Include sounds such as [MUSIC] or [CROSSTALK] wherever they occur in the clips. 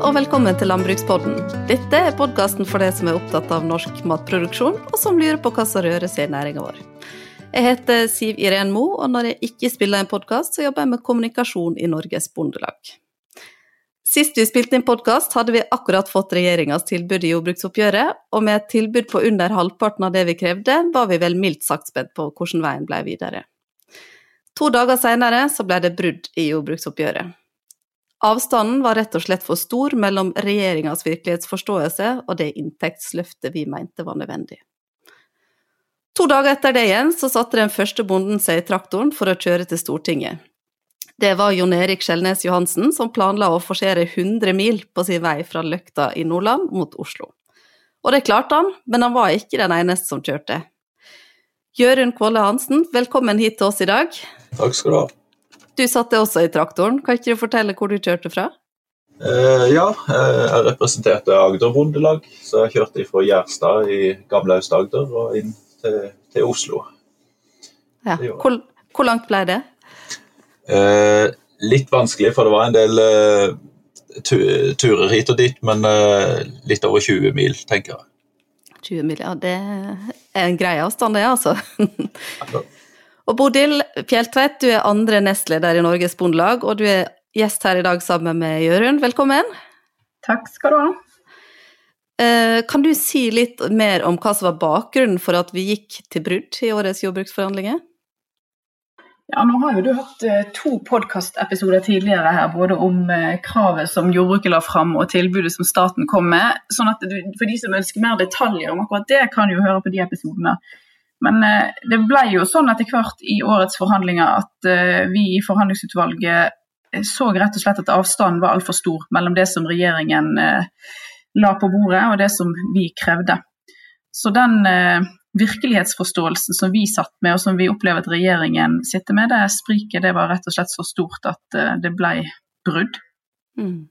og velkommen til Landbrukspodden. Dette er podkasten for deg som er opptatt av norsk matproduksjon, og som lurer på hva som rører seg i næringa vår. Jeg heter Siv Iren Mo, og når jeg ikke spiller en podkast, så jobber jeg med kommunikasjon i Norges Bondelag. Sist vi spilte inn podkast, hadde vi akkurat fått regjeringas tilbud i jordbruksoppgjøret, og med et tilbud på under halvparten av det vi krevde, var vi vel mildt sagt spent på hvordan veien ble videre. To dager seinere så ble det brudd i jordbruksoppgjøret. Avstanden var rett og slett for stor mellom regjeringas virkelighetsforståelse og det inntektsløftet vi mente var nødvendig. To dager etter det igjen så satte den første bonden seg i traktoren for å kjøre til Stortinget. Det var Jon Erik Skjelnes Johansen som planla å forsere 100 mil på sin vei fra Løkta i Nordland mot Oslo. Og det klarte han, men han var ikke den eneste som kjørte. Jørund Kvåle Hansen, velkommen hit til oss i dag. Takk skal du ha. Du satt også i traktoren, kan ikke du fortelle hvor du kjørte fra? Uh, ja, eh, jeg representerte Agder Bondelag, så jeg kjørte fra Gjerstad i gamle Aust-Agder og inn til, til Oslo. Ja. Hvor, hvor, langt ble det? Uh, litt vanskelig, for det var en del uh, turer hit og dit, men litt over 20 mil, tenker jeg. 20 mil, ja det er en grei avstand det, altså. Og Bodil Fjelltveit, du er andre nestleder i Norges Bondelag, og du er gjest her i dag sammen med Jørund. Velkommen. Takk skal du ha. Eh, kan du si litt mer om hva som var bakgrunnen for at vi gikk til brudd i årets jordbruksforhandlinger? Ja, nå har jo du hatt eh, to podkastepisoder tidligere her, både om eh, kravet som jordbruket la fram og tilbudet som staten kom med. sånn at For de som ønsker mer detaljer om akkurat det, kan jo høre på de episodene. Men eh, det ble jo sånn etter hvert i årets forhandlinger at eh, vi i forhandlingsutvalget eh, så rett og slett at avstanden var altfor stor mellom det som regjeringen la på bordet og det som vi krevde. Så den virkelighetsforståelsen som vi satt med, og som vi opplever at regjeringen sitter med, det spriket det var rett og slett så stort at det ble brudd. Mm.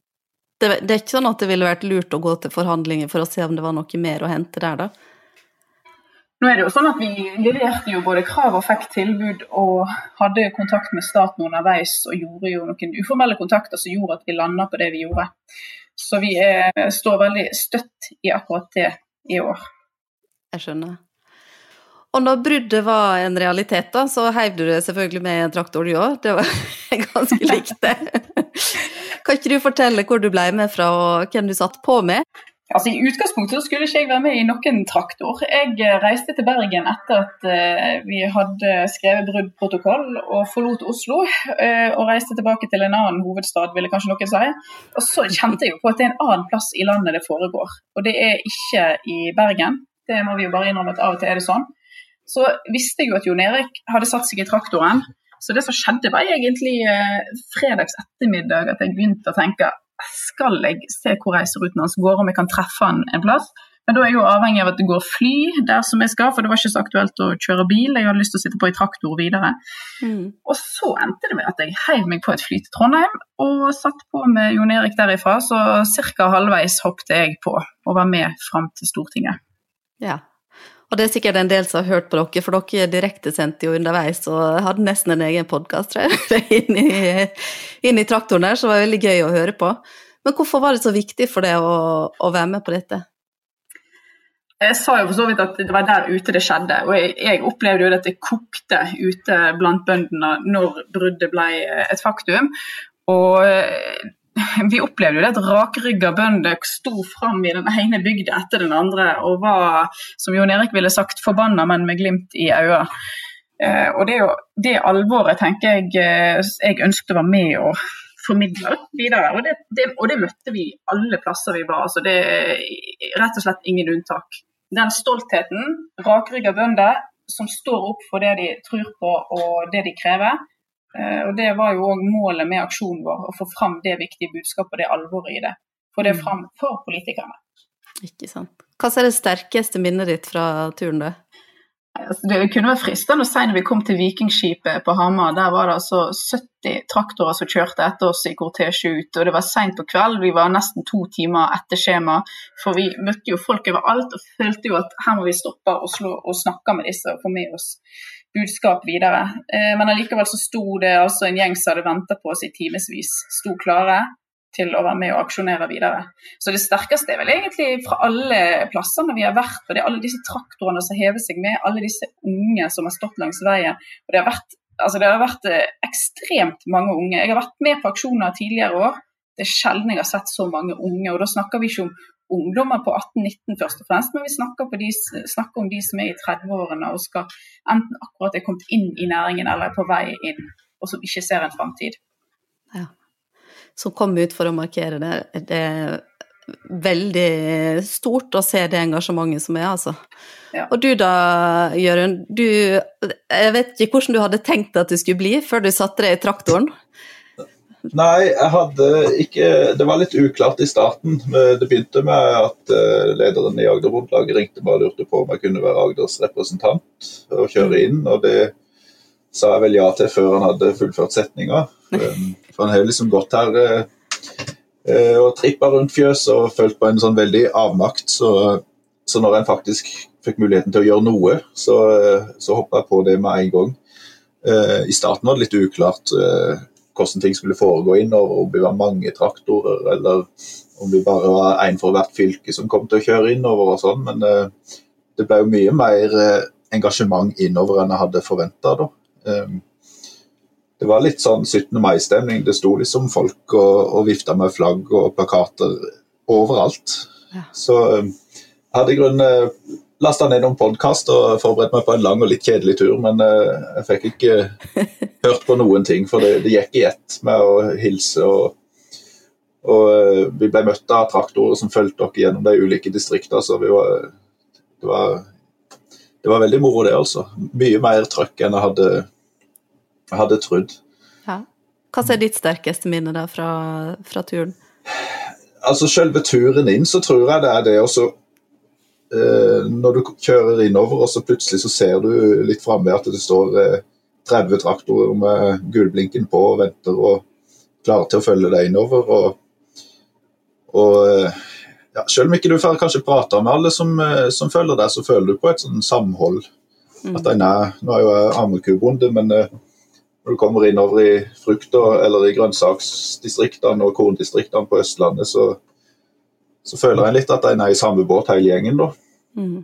Det, det, er ikke sånn at det ville vært lurt å gå til forhandlinger for å se om det var noe mer å hente der, da? Nå er det jo sånn at Vi leverte jo både krav og fikk tilbud og hadde kontakt med staten underveis og gjorde jo noen uformelle kontakter som gjorde at vi landa på det vi gjorde. Så vi er, står veldig støtt i akkurat det i år. Jeg skjønner. Og når bruddet var en realitet, da, så heiv du det selvfølgelig med en traktor, du òg. Det var [LAUGHS] ganske likt, det. [LAUGHS] Kan ikke du fortelle hvor du ble med fra og hvem du satt på med? Altså I utgangspunktet skulle ikke jeg være med i noen traktor. Jeg eh, reiste til Bergen etter at uh, vi hadde skrevet bruddprotokoll og forlot Oslo. Uh, og reiste tilbake til en annen hovedstad, ville kanskje noen si. Og så kjente jeg jo på at det er en annen plass i landet det foregår. Og det er ikke i Bergen. Det må vi jo bare innrømme at av og til er det sånn. Så visste jeg jo at Jon Erik hadde satt seg i traktoren. Så det som skjedde var egentlig fredags ettermiddag at jeg begynte å tenke skal jeg se hvor reiseruten hans går, om jeg kan treffe han en plass. Men da er jeg jo avhengig av at det går fly der som jeg skal, for det var ikke så aktuelt å kjøre bil. Jeg hadde lyst til å sitte på i traktor videre. Mm. Og så endte det med at jeg heiv meg på et fly til Trondheim og satt på med Jon Erik derifra. Så ca. halvveis hoppet jeg på og var med fram til Stortinget. Ja, og det er sikkert en del som har hørt på dere, for dere direktesendte jo underveis og hadde nesten en egen podkast, tror jeg, [LAUGHS] inn i, inn i traktoren der, så det var veldig gøy å høre på. Men hvorfor var det så viktig for deg å, å være med på dette? Jeg sa jo for så vidt at det var der ute det skjedde. Og jeg, jeg opplevde jo at det kokte ute blant bøndene når bruddet ble et faktum. Og [LAUGHS] vi opplevde jo det at rakrygga bønder sto fram i den ene bygda etter den andre og var, som Jon Erik ville sagt, forbanna, men med glimt i øynene. Eh, og det er jo det alvoret tenker jeg eh, jeg ønsket å være med og formidle videre. Og det, det, og det møtte vi alle plasser vi var. altså Det er rett og slett ingen unntak. Den stoltheten, rakrygga bønder som står opp for det de tror på og det de krever, og Det var jo òg målet med aksjonen vår, å få fram det viktige budskapet og det alvoret i det. Få det mm. fram for politikerne. Ikke sant. Hva er det sterkeste minnet ditt fra turen, da? Altså, det kunne vært fristende å si når vi kom til Vikingskipet på Hamar. Der var det altså 70 traktorer som kjørte etter oss i kortesje ut. og Det var seint på kveld, vi var nesten to timer etter skjema. For vi møtte jo folk overalt og følte jo at her må vi stoppe og, slå, og snakke med disse og få med oss budskap videre. Eh, men allikevel så sto det altså en gjeng som hadde venta på oss i timevis, sto klare. til å være med og aksjonere videre. Så det sterkeste er vel egentlig fra alle plassene vi har vært, på det er alle disse traktorene som hever seg med, alle disse unge som har stått langs veien. Og det har vært, altså det har vært eh, ekstremt mange unge. Jeg har vært med på aksjoner tidligere år. Det er sjelden jeg har sett så mange unge. og Da snakker vi ikke om ungdommer på 18-19 først og fremst, men vi snakker, de, snakker, om de som er i 30-årene og skal enten akkurat er kommet inn i næringen eller er på vei inn, og som ikke ser en framtid. Ja. Som kom ut for å markere det. Det er veldig stort å se det engasjementet som er, altså. Ja. Og du da, Jørund. Du, jeg vet ikke hvordan du hadde tenkt at det skulle bli før du satte deg i traktoren? Nei, jeg hadde ikke Det var litt uklart i starten. Det begynte med at eh, lederen i Agder Bondelaget ringte meg og lurte på om jeg kunne være Agders representant og kjøre inn. og det sa jeg vel ja til før han hadde fullført setninga. [LAUGHS] For han har liksom gått her eh, eh, og trippa rundt fjøset og følt på en sånn veldig avmakt. Så, så når en faktisk fikk muligheten til å gjøre noe, så, så hoppa jeg på det med en gang. I starten var det litt uklart hvordan ting skulle foregå innover, om vi var mange traktorer eller om vi bare var én for hvert fylke som kom til å kjøre innover og sånn. Men uh, det ble jo mye mer uh, engasjement innover enn jeg hadde forventa. Um, ehm, det var litt sånn 17. mai-stemning. Det sto liksom folk og, og vifta med flagg og plakater overalt. Ja. Så um, jeg hadde i grunnen lasta ned noen podkast og forberedt meg på en lang og litt kjedelig tur, men uh, jeg fikk ikke [LAUGHS] hørt på noen ting, for det, det gikk i ett med å hilse. og, og uh, Vi ble møtt av traktorer som fulgte oss gjennom de ulike distriktene. så vi var, det, var, det var veldig moro, det. altså. Mye mer trøkk enn jeg hadde, jeg hadde trodd. Ja. Hva er ditt sterkeste minne da fra, fra turen? Altså Selve turen inn, så tror jeg det er det også eh, når du kjører innover, og så plutselig så ser du litt framme at det står eh, 30 traktorer med gulblinken på og venter og klarer til å følge deg innover. Og, og eh, ja, selv om ikke du får kanskje prate med alle som, eh, som, følger deg, så føler du på et sånn samhold. Mm. At en er, Nå er jo jeg ammekubonde, men eh, når du kommer innover i frukt- eller i grønnsaksdistriktene og korndistriktene på Østlandet, så, så føler en litt at en er i samme båt hele gjengen, da. Mm.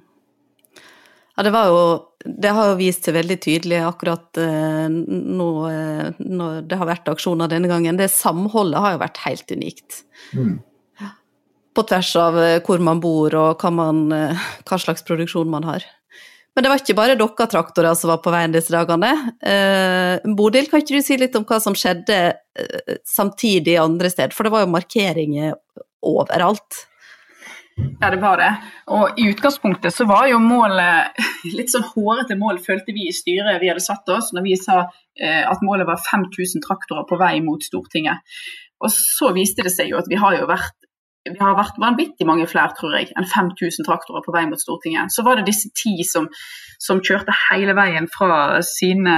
Ja, det var jo Det har jo vist seg veldig tydelig akkurat eh, nå eh, når det har vært aksjoner denne gangen. Det samholdet har jo vært helt unikt. Mm. På tvers av eh, hvor man bor og hva, man, hva, slags produksjon man har. Men det var ikke bare dere traktorer som var på veien disse dagene. Eh, Bodil, kan ikke du si litt om hva som skjedde samtidig andre steder? For det var jo markeringer overalt. Ja, det var det. Og i utgangspunktet så var jo målet [LAUGHS] Litt sånn hårete mål følte vi i styret vi hadde satt oss når vi sa eh, at målet var 5000 traktorer på vei mot Stortinget. Og så viste det seg jo at vi har jo vært vi har vært vanvittig mange flere, tror jeg, enn 5000 traktorer på vei mot Stortinget. Så var det disse ti som, som kjørte hele veien fra sine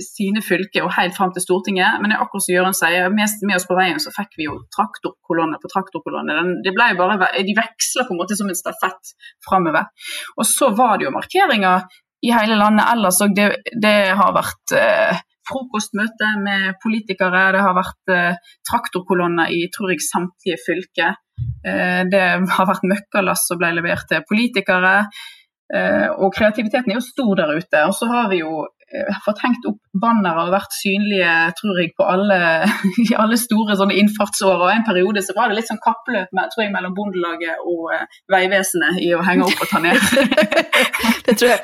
sine fylker og helt fram til Stortinget. Men det er akkurat som Jørund sier, med, med, oss på veien så fikk vi jo traktorkolonne på traktorkolonne. det ble bare, de veksla på en måte som en stafett framover. Og så var det jo markeringer i hele landet ellers òg. Det, det, har vært eh, frokostmøte med politikere, det har vært eh, traktorkolonner i tror jeg samtlige fylker. Eh, det har vært møkkalass som ble levert til politikere. Eh, og kreativiteten er jo stor der ute. Og så har vi jo fått hengt opp bannere og vært synlige tror jeg, på alle, [LAUGHS] alle store sånne innfartsår. Og En periode så var det litt sånn kappløp med, tror jeg, mellom Bondelaget og uh, Vegvesenet i å henge opp og ta ned. [LAUGHS] det, tror jeg,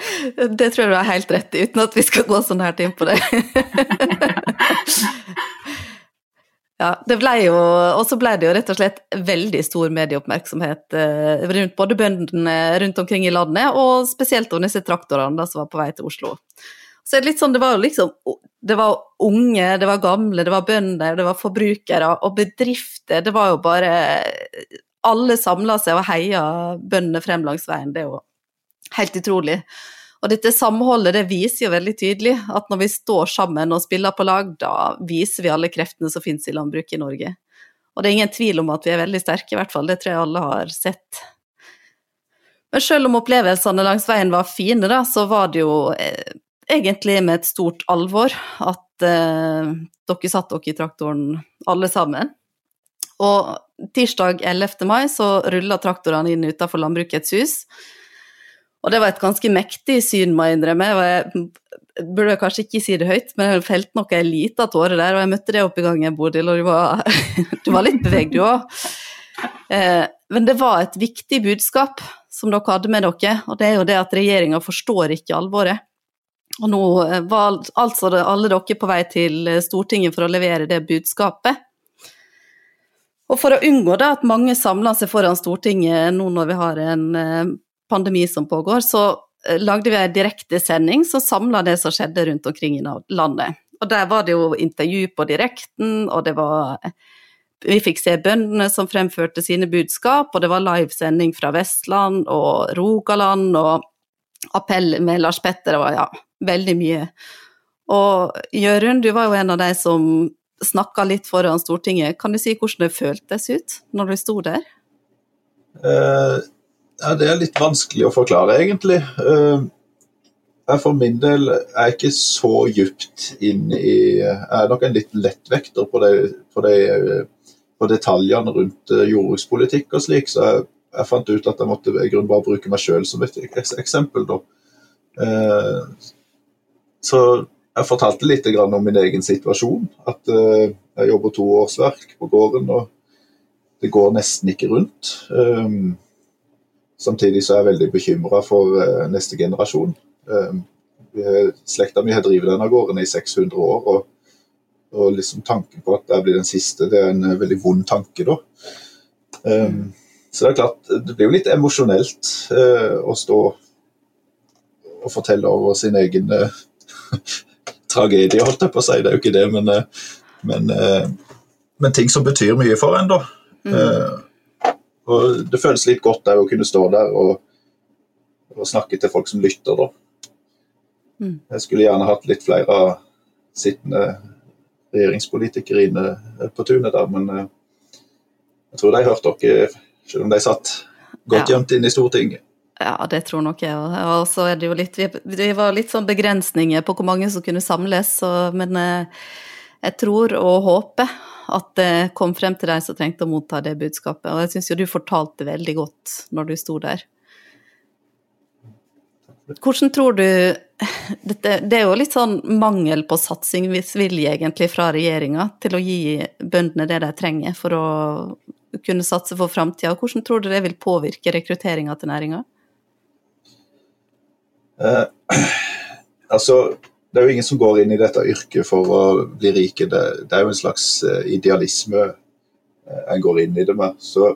det tror jeg du har helt rett i, uten at vi skal gå sånn her inn på det. [LAUGHS] Ja, det ble jo, og så ble det jo rett og slett veldig stor medieoppmerksomhet eh, rundt både bøndene rundt omkring i landet, og spesielt om disse traktorene som var på vei til Oslo. Så det, sånn, det var liksom Det var unge, det var gamle, det var bønder, det var forbrukere og bedrifter. Det var jo bare Alle samla seg og heia bøndene frem langs veien. Det er jo helt utrolig. Og dette samholdet det viser jo veldig tydelig at når vi står sammen og spiller på lag, da viser vi alle kreftene som finnes i landbruket i Norge. Og det er ingen tvil om at vi er veldig sterke, i hvert fall. Det tror jeg alle har sett. Men selv om opplevelsene langs veien var fine, da, så var det jo eh, egentlig med et stort alvor at eh, dere satt dere i traktoren alle sammen. Og tirsdag 11. mai så rulla traktorene inn utenfor Landbrukets hus. Og det var et ganske mektig syn, må jeg innrømme. Jeg burde kanskje ikke si det høyt, men jeg felte nok ei lita tåre der, og jeg møtte det oppe i gangen, Bodil, og du var, [LAUGHS] du var litt bevegd, du òg. Eh, men det var et viktig budskap som dere hadde med dere, og det er jo det at regjeringa forstår ikke alvoret. Og nå eh, var altså alle dere på vei til Stortinget for å levere det budskapet. Og for å unngå da at mange samler seg foran Stortinget nå når vi har en eh, pandemi som pågår, så lagde vi en direktesending som samla det som skjedde rundt omkring i landet. Og der var det jo intervju på direkten, og det var vi fikk se bøndene som fremførte sine budskap, og det var livesending fra Vestland og Rogaland, og appell med Lars Petter, det var ja, veldig mye. Og Jørund, du var jo en av de som snakka litt foran Stortinget. Kan du si hvordan det føltes ut når du sto der? Uh, ja, det er litt vanskelig å forklare, egentlig. Uh, jeg for min del er ikke så djupt inn i Jeg er nok en litt lettvekter på det, på det, på detaljene rundt eh, jordbrukspolitikk og slik, så jeg, jeg, fant ut at jeg måtte i grunnen bare bruke meg sjøl som et eksempel. Da. Eh, så jeg fortalte litt om min egen situasjon. At eh, jeg jobber to årsverk på gården, og det går nesten ikke rundt. Eh, samtidig så er jeg veldig bekymra for neste generasjon. Slekta mi har drevet denne gården i 600 år. og og liksom tanken på at jeg blir den siste, det er en veldig vond tanke, da. Um, så det er klart, det blir jo litt emosjonelt eh, å stå og fortelle over sin egen eh, [LAUGHS] tragedie, holdt jeg på å si. Det er jo ikke det, men, uh, men, men ting som betyr mye for en, da. Mm. og det føles litt godt å kunne stå der og, og, snakke til folk som lytter, da. Mm. Jeg skulle gjerne hatt litt flere sittende regjeringspolitikere inne på tunet der, men eh, jeg tror de hørte dere, selv om de satt godt ja. gjemt inne i Stortinget. Ja, det tror nok jeg òg. Og så er det jo litt Det var litt sånn begrensninger på hvor mange som kunne samles, så, men eh, jeg tror og håper at det kom frem til de som trengte å motta det budskapet. Og jeg syns jo du fortalte veldig godt når du sto der. Hvordan tror du dette, Det er jo litt sånn mangel på satsingsvilje egentlig fra regjeringa til å gi bøndene det de trenger for å kunne satse for framtida. Hvordan tror du det vil påvirke rekrutteringa til næringa? Eh, [CLEARS THROAT] altså, det er jo ingen som går inn i dette yrket for å bli rike. Det, det er jo en slags eh, idealisme eh, en går inn i det med. Så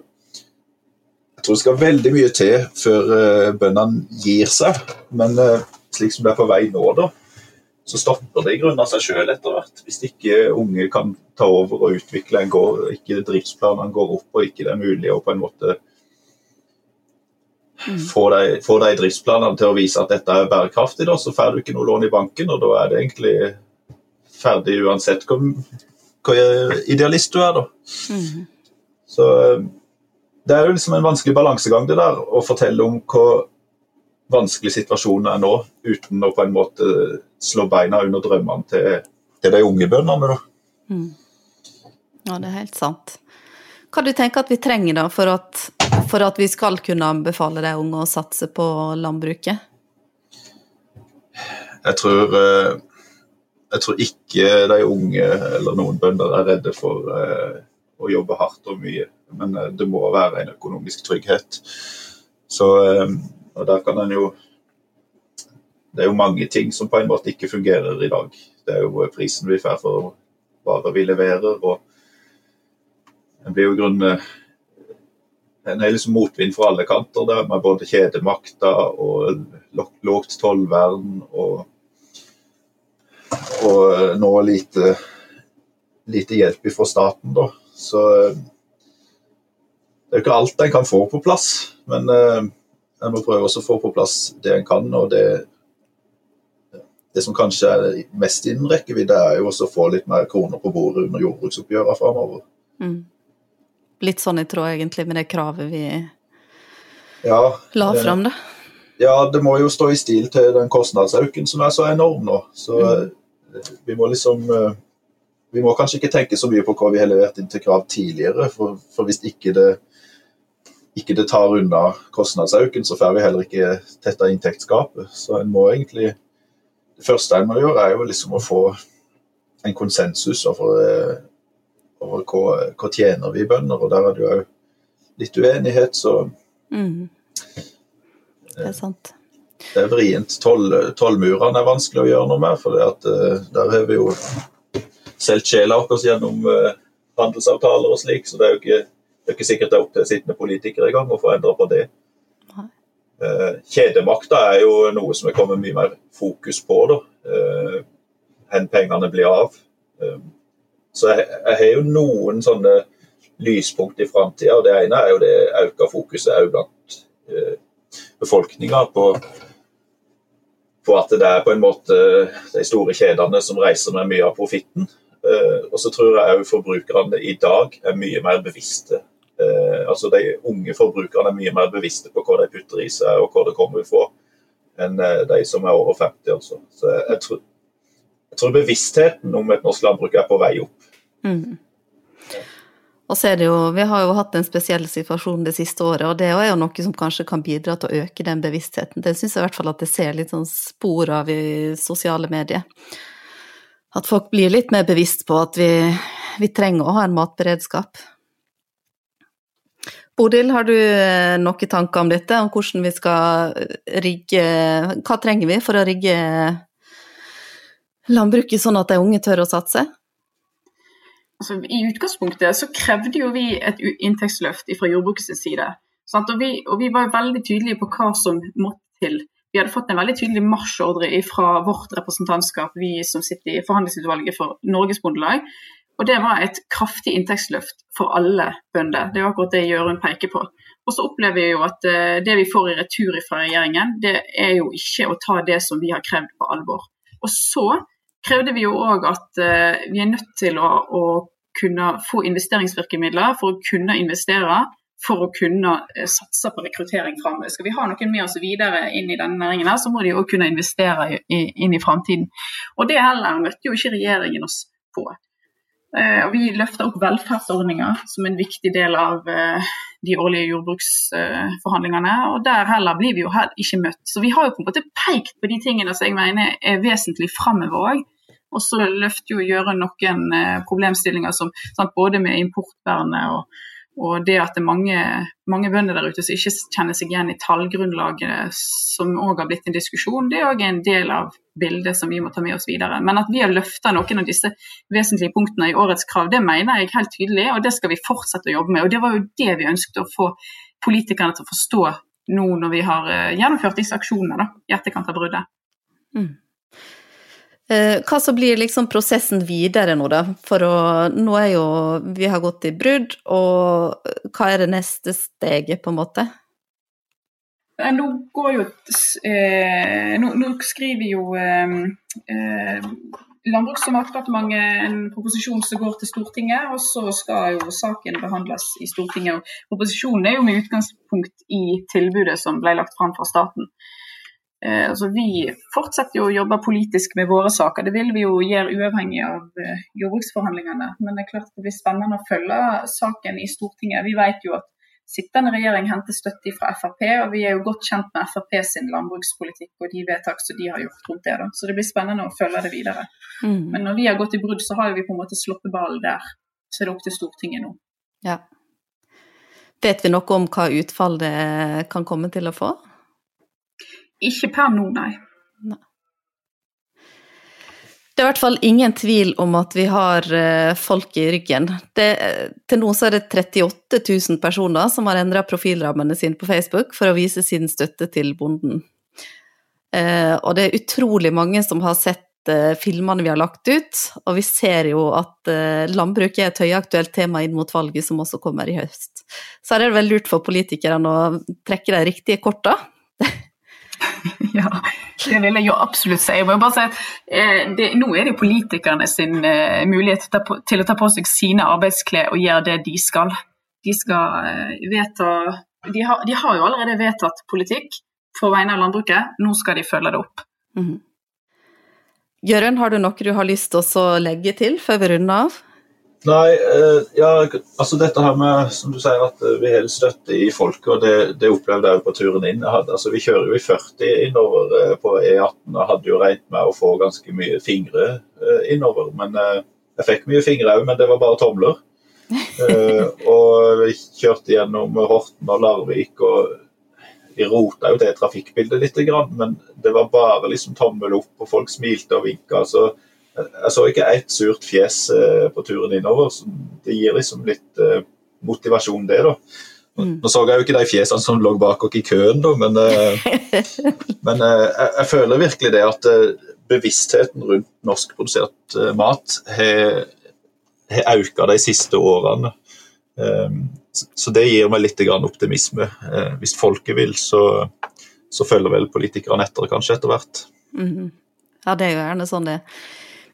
jeg tror det skal veldig mye til før uh, bøndene gir seg. Men slik som det er på vei nå, da, så stopper det i grunnen av seg sjøl etter hvert. Hvis ikke unge kan ta over og utvikle en gård, ikke driftsplanene går opp og ikke det er mulig å på en måte mm. få de, få de driftsplanene til å vise at dette er bærekraftig, da, så får du ikke noe lån i banken, og da er det egentlig ferdig uansett hvor, hvor idealist du er, da. Mm. Så eh, det er jo liksom en vanskelig balansegang det der, å fortelle om hvor vanskelig situasjon er nå, uten å på en måte slå beina under drømmene til, til de unge bøndene. Mm. Ja, det er helt sant. Hva du tenker at vi trenger da for at, for at vi skal kunne anbefale de unge å satse på landbruket? Jeg tror, eh, jeg tror ikke de unge eller noen bønder er redde for eh, å jobbe hardt og mye. Men eh, det må være en økonomisk trygghet. Så, og der kan en jo Det er jo mange ting som på en måte ikke fungerer i dag. Det er jo prisen vi får for varer vi leverer. og En blir jo grunnen en er liksom motvind fra alle kanter, der med både kjedemakta og lågt tollvern og, og nå lite, lite hjelp fra staten. da. Så eh, det er jo ikke alt en kan få på plass, men en eh, må prøve å få på plass det en kan. og det, det som kanskje er mest innen rekkevidde, er jo også å få litt mer kroner på bordet under jordbruksoppgjørene framover. Mm. Litt sånn i tråd egentlig med det kravet vi ja, la fram, da. Ja, det må jo stå i stil til den kostnadsauken som er så enorm nå. Så mm. vi må liksom vi må kanskje ikke tenke så mye på hva vi har levert inn til krav tidligere, for, for hvis ikke det, ikke det tar unna kostnadsauken, så får vi heller ikke tetta inntektsgapet. Så en må egentlig Det første en må gjøre, er jo liksom å få en konsensus over, eh, over hva, hva tjener vi bønder, og der er det jo litt uenighet, så Mm. Det er sant. det er vrient. Toll- Tollmurene er vanskelig å gjøre noe med, for at, eh, der har vi jo solgt sjela vår gjennom eh, handelsavtaler og slik, så det er jo ikke, det er ikke sikkert det er opp til sittende politikere i gang å få endra på det. Eh, Kjedemakta er jo noe som er kommet mye mer fokus på, da. Eh, Hvor pengene blir av. Eh, Så jeg, jeg har jo noen sånne lyspunkt i framtida. Det ene er jo det øka fokuset òg blant eh, befolkninga på, på at det er på en måte de store kjedene som reiser med mye av profitten. Eh, og så tror jeg òg forbrukerne i dag er mye mer bevisste. Eh, altså De unge forbrukerne er mye mer bevisste på hva de putter i seg og hva det kommer fra, enn eh, de som er over 50. Altså. Så jeg, tror, jeg tror bevisstheten om et norsk landbruk er på vei opp. Mm. Og så er det jo, Vi har jo hatt en spesiell situasjon det siste året, og det er jo noe som kanskje kan bidra til å øke den bevisstheten. Det syns jeg i hvert fall at jeg ser litt sånn spor av i sosiale medier. At folk blir litt mer bevisst på at vi, vi trenger å ha en matberedskap. Bodil, har du eh, noen tanker om dette, om hvordan vi skal rigge Hva trenger vi for å rigge landbruket sånn at de unge tør å satse? altså, I utgangspunktet så krevde jo vi et inntektsløft fra jordbrukets side. Og, vi, og vi var veldig tydelige på hva som måtte til. Vi hadde fått en veldig tydelig marsjordre fra vårt representantskap, vi som sitter i forhandlingsutvalget for Norges Bondelag. Og det var et kraftig inntektsløft for alle bønder. Det er jo akkurat det Jørund peker på. Og så opplever vi jo at eh, det vi får i retur fra regjeringen, det er jo ikke å ta det som vi har krevd på alvor. Og så krevde vi jo òg at eh, vi er nødt til å, å kunne få investeringsvirkemidler for å kunne investere, for å kunne eh, satse på rekruttering framover. Skal vi ha noen med oss videre inn i denne næringen, her, så må de jo kunne investere inn i framtiden. Og det heller møtte jo ikke regjeringen oss på. Eh, og vi løfter opp velferdsordninger som en viktig del av eh, de årlige jordbruksforhandlingene, og der heller blir vi jo ikke møtt. Så vi har jo på en måte pekt på de tingene som jeg mener er vesentlig framover òg. Og så løfter jo Gjøre noen eh, problemstillinger som sant, både med importvernet og, og det at det er mange, mange bønder der ute som ikke kjenner seg igjen i tallgrunnlaget, som òg har blitt en diskusjon, det er òg en del av bildet som vi må ta med oss videre. Men at vi har løfta noen av disse vesentlige punktene i årets krav, det mener jeg helt tydelig, og det skal vi fortsette å jobbe med. Og det var jo det vi ønsket å få politikerne til å forstå nå når vi har eh, gjennomført disse aksjonene da, i etterkant av bruddet. Mm. Eh, Hva så blir liksom prosessen videre nå, da? For å Nå er jo Vi har gått i brudd, og hva er det neste steget, på en måte? Eh, Nå går jo eh, nå, nå skriver jo eh, eh, Landbruks- og matdepartementet en proposisjon som går til Stortinget, og så skal jo saken behandles i Stortinget. Og proposisjonen er jo med utgangspunkt i tilbudet som ble lagt fram fra staten. Eh, altså vi fortsetter jo å jobbe politisk med våre saker. Det vil vi jo gjøre uavhengig av eh, jordbruksforhandlingene. Men det er klart det blir spennende å følge saken i Stortinget. Vi vet jo at sittende regjering henter støtte fra Frp, og vi er jo godt kjent med Frp sin landbrukspolitikk og de vedtak som de har gjort rundt det. Da. Så det blir spennende å følge det videre. Mm. Men når vi har gått i brudd, så har vi på en måte sluppet ballen der. Så er det opp til Stortinget nå. Ja. Vet vi noe om hva utfall det kan komme til å få? Ikke per nå, nei. Det er i hvert fall ingen tvil om at vi har eh, folk i ryggen. Det, til nå så er det 38 000 personer som har endra profilrammene sine på Facebook for å vise sin støtte til bonden. Eh, og det er utrolig mange som har sett eh, filmene vi har lagt ut, og vi ser jo at eh, landbruk er et høyaktuelt tema inn mot valget som også kommer i høst. Så her er det vel lurt for politikerne å trekke de riktige korta. [LAUGHS] Ja, det vil jeg jo absolutt si. Jeg må bare si at eh, det, Nå er det jo politikerne sin eh, mulighet til å, ta på, seg sine arbeidsklær og gjøre det de skal. De skal eh, vedta de har, de har jo allerede vedtatt politikk på vegne av landbruket, nå skal de følge det opp. Mhm. Jørund, har du noe du har lyst til å legge til før vi runder av? Nei, eh, ja, altså dette her med som du sier at eh, vi har støtte i folket, og det, det opplevde jeg på turen inn. Hadde, altså Vi kjører jo i 40 innover eh, på E18 og hadde jo regnet med å få ganske mye fingre innover. Men jeg fikk mye fingre òg, men det var bare tomler. [LAUGHS] og vi kjørte gjennom Horten og Larvik og vi rota jo det trafikkbildet litt, men det var bare liksom tommel opp, og folk smilte og vinka. Så jeg så ikke ett surt fjes eh, på turen innover. så Det gir liksom litt eh, motivasjon, det. da. Mm. Nå så jeg jo ikke de fjesene som lå bak oss i køen, da, men, eh, [LAUGHS] men jeg, jeg, føler virkelig det at bevisstheten rundt norskprodusert mat har, har økt de siste årene. Så det gir meg litt optimisme. Hvis folket vil, så, så følger vel politikerne etter, kanskje, etter hvert. Mm. Ja, det er jo gjerne sånn det er.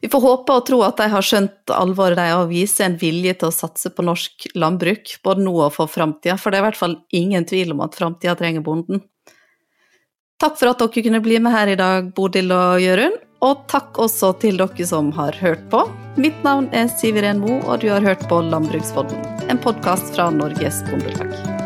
Vi får håpe og tro at de har skjønt alvoret de og viser en vilje til å satse på norsk landbruk, både nå og for framtida, for det er i hvert fall ingen tvil om at framtida trenger bonden. Takk for at dere kunne bli med her i dag, Bodil og Jørund, og takk også til dere som har hørt på. Mitt navn er Siv Iren Mo, og du har hørt på Landbrukspodden, en podkast fra Norges Bondelag.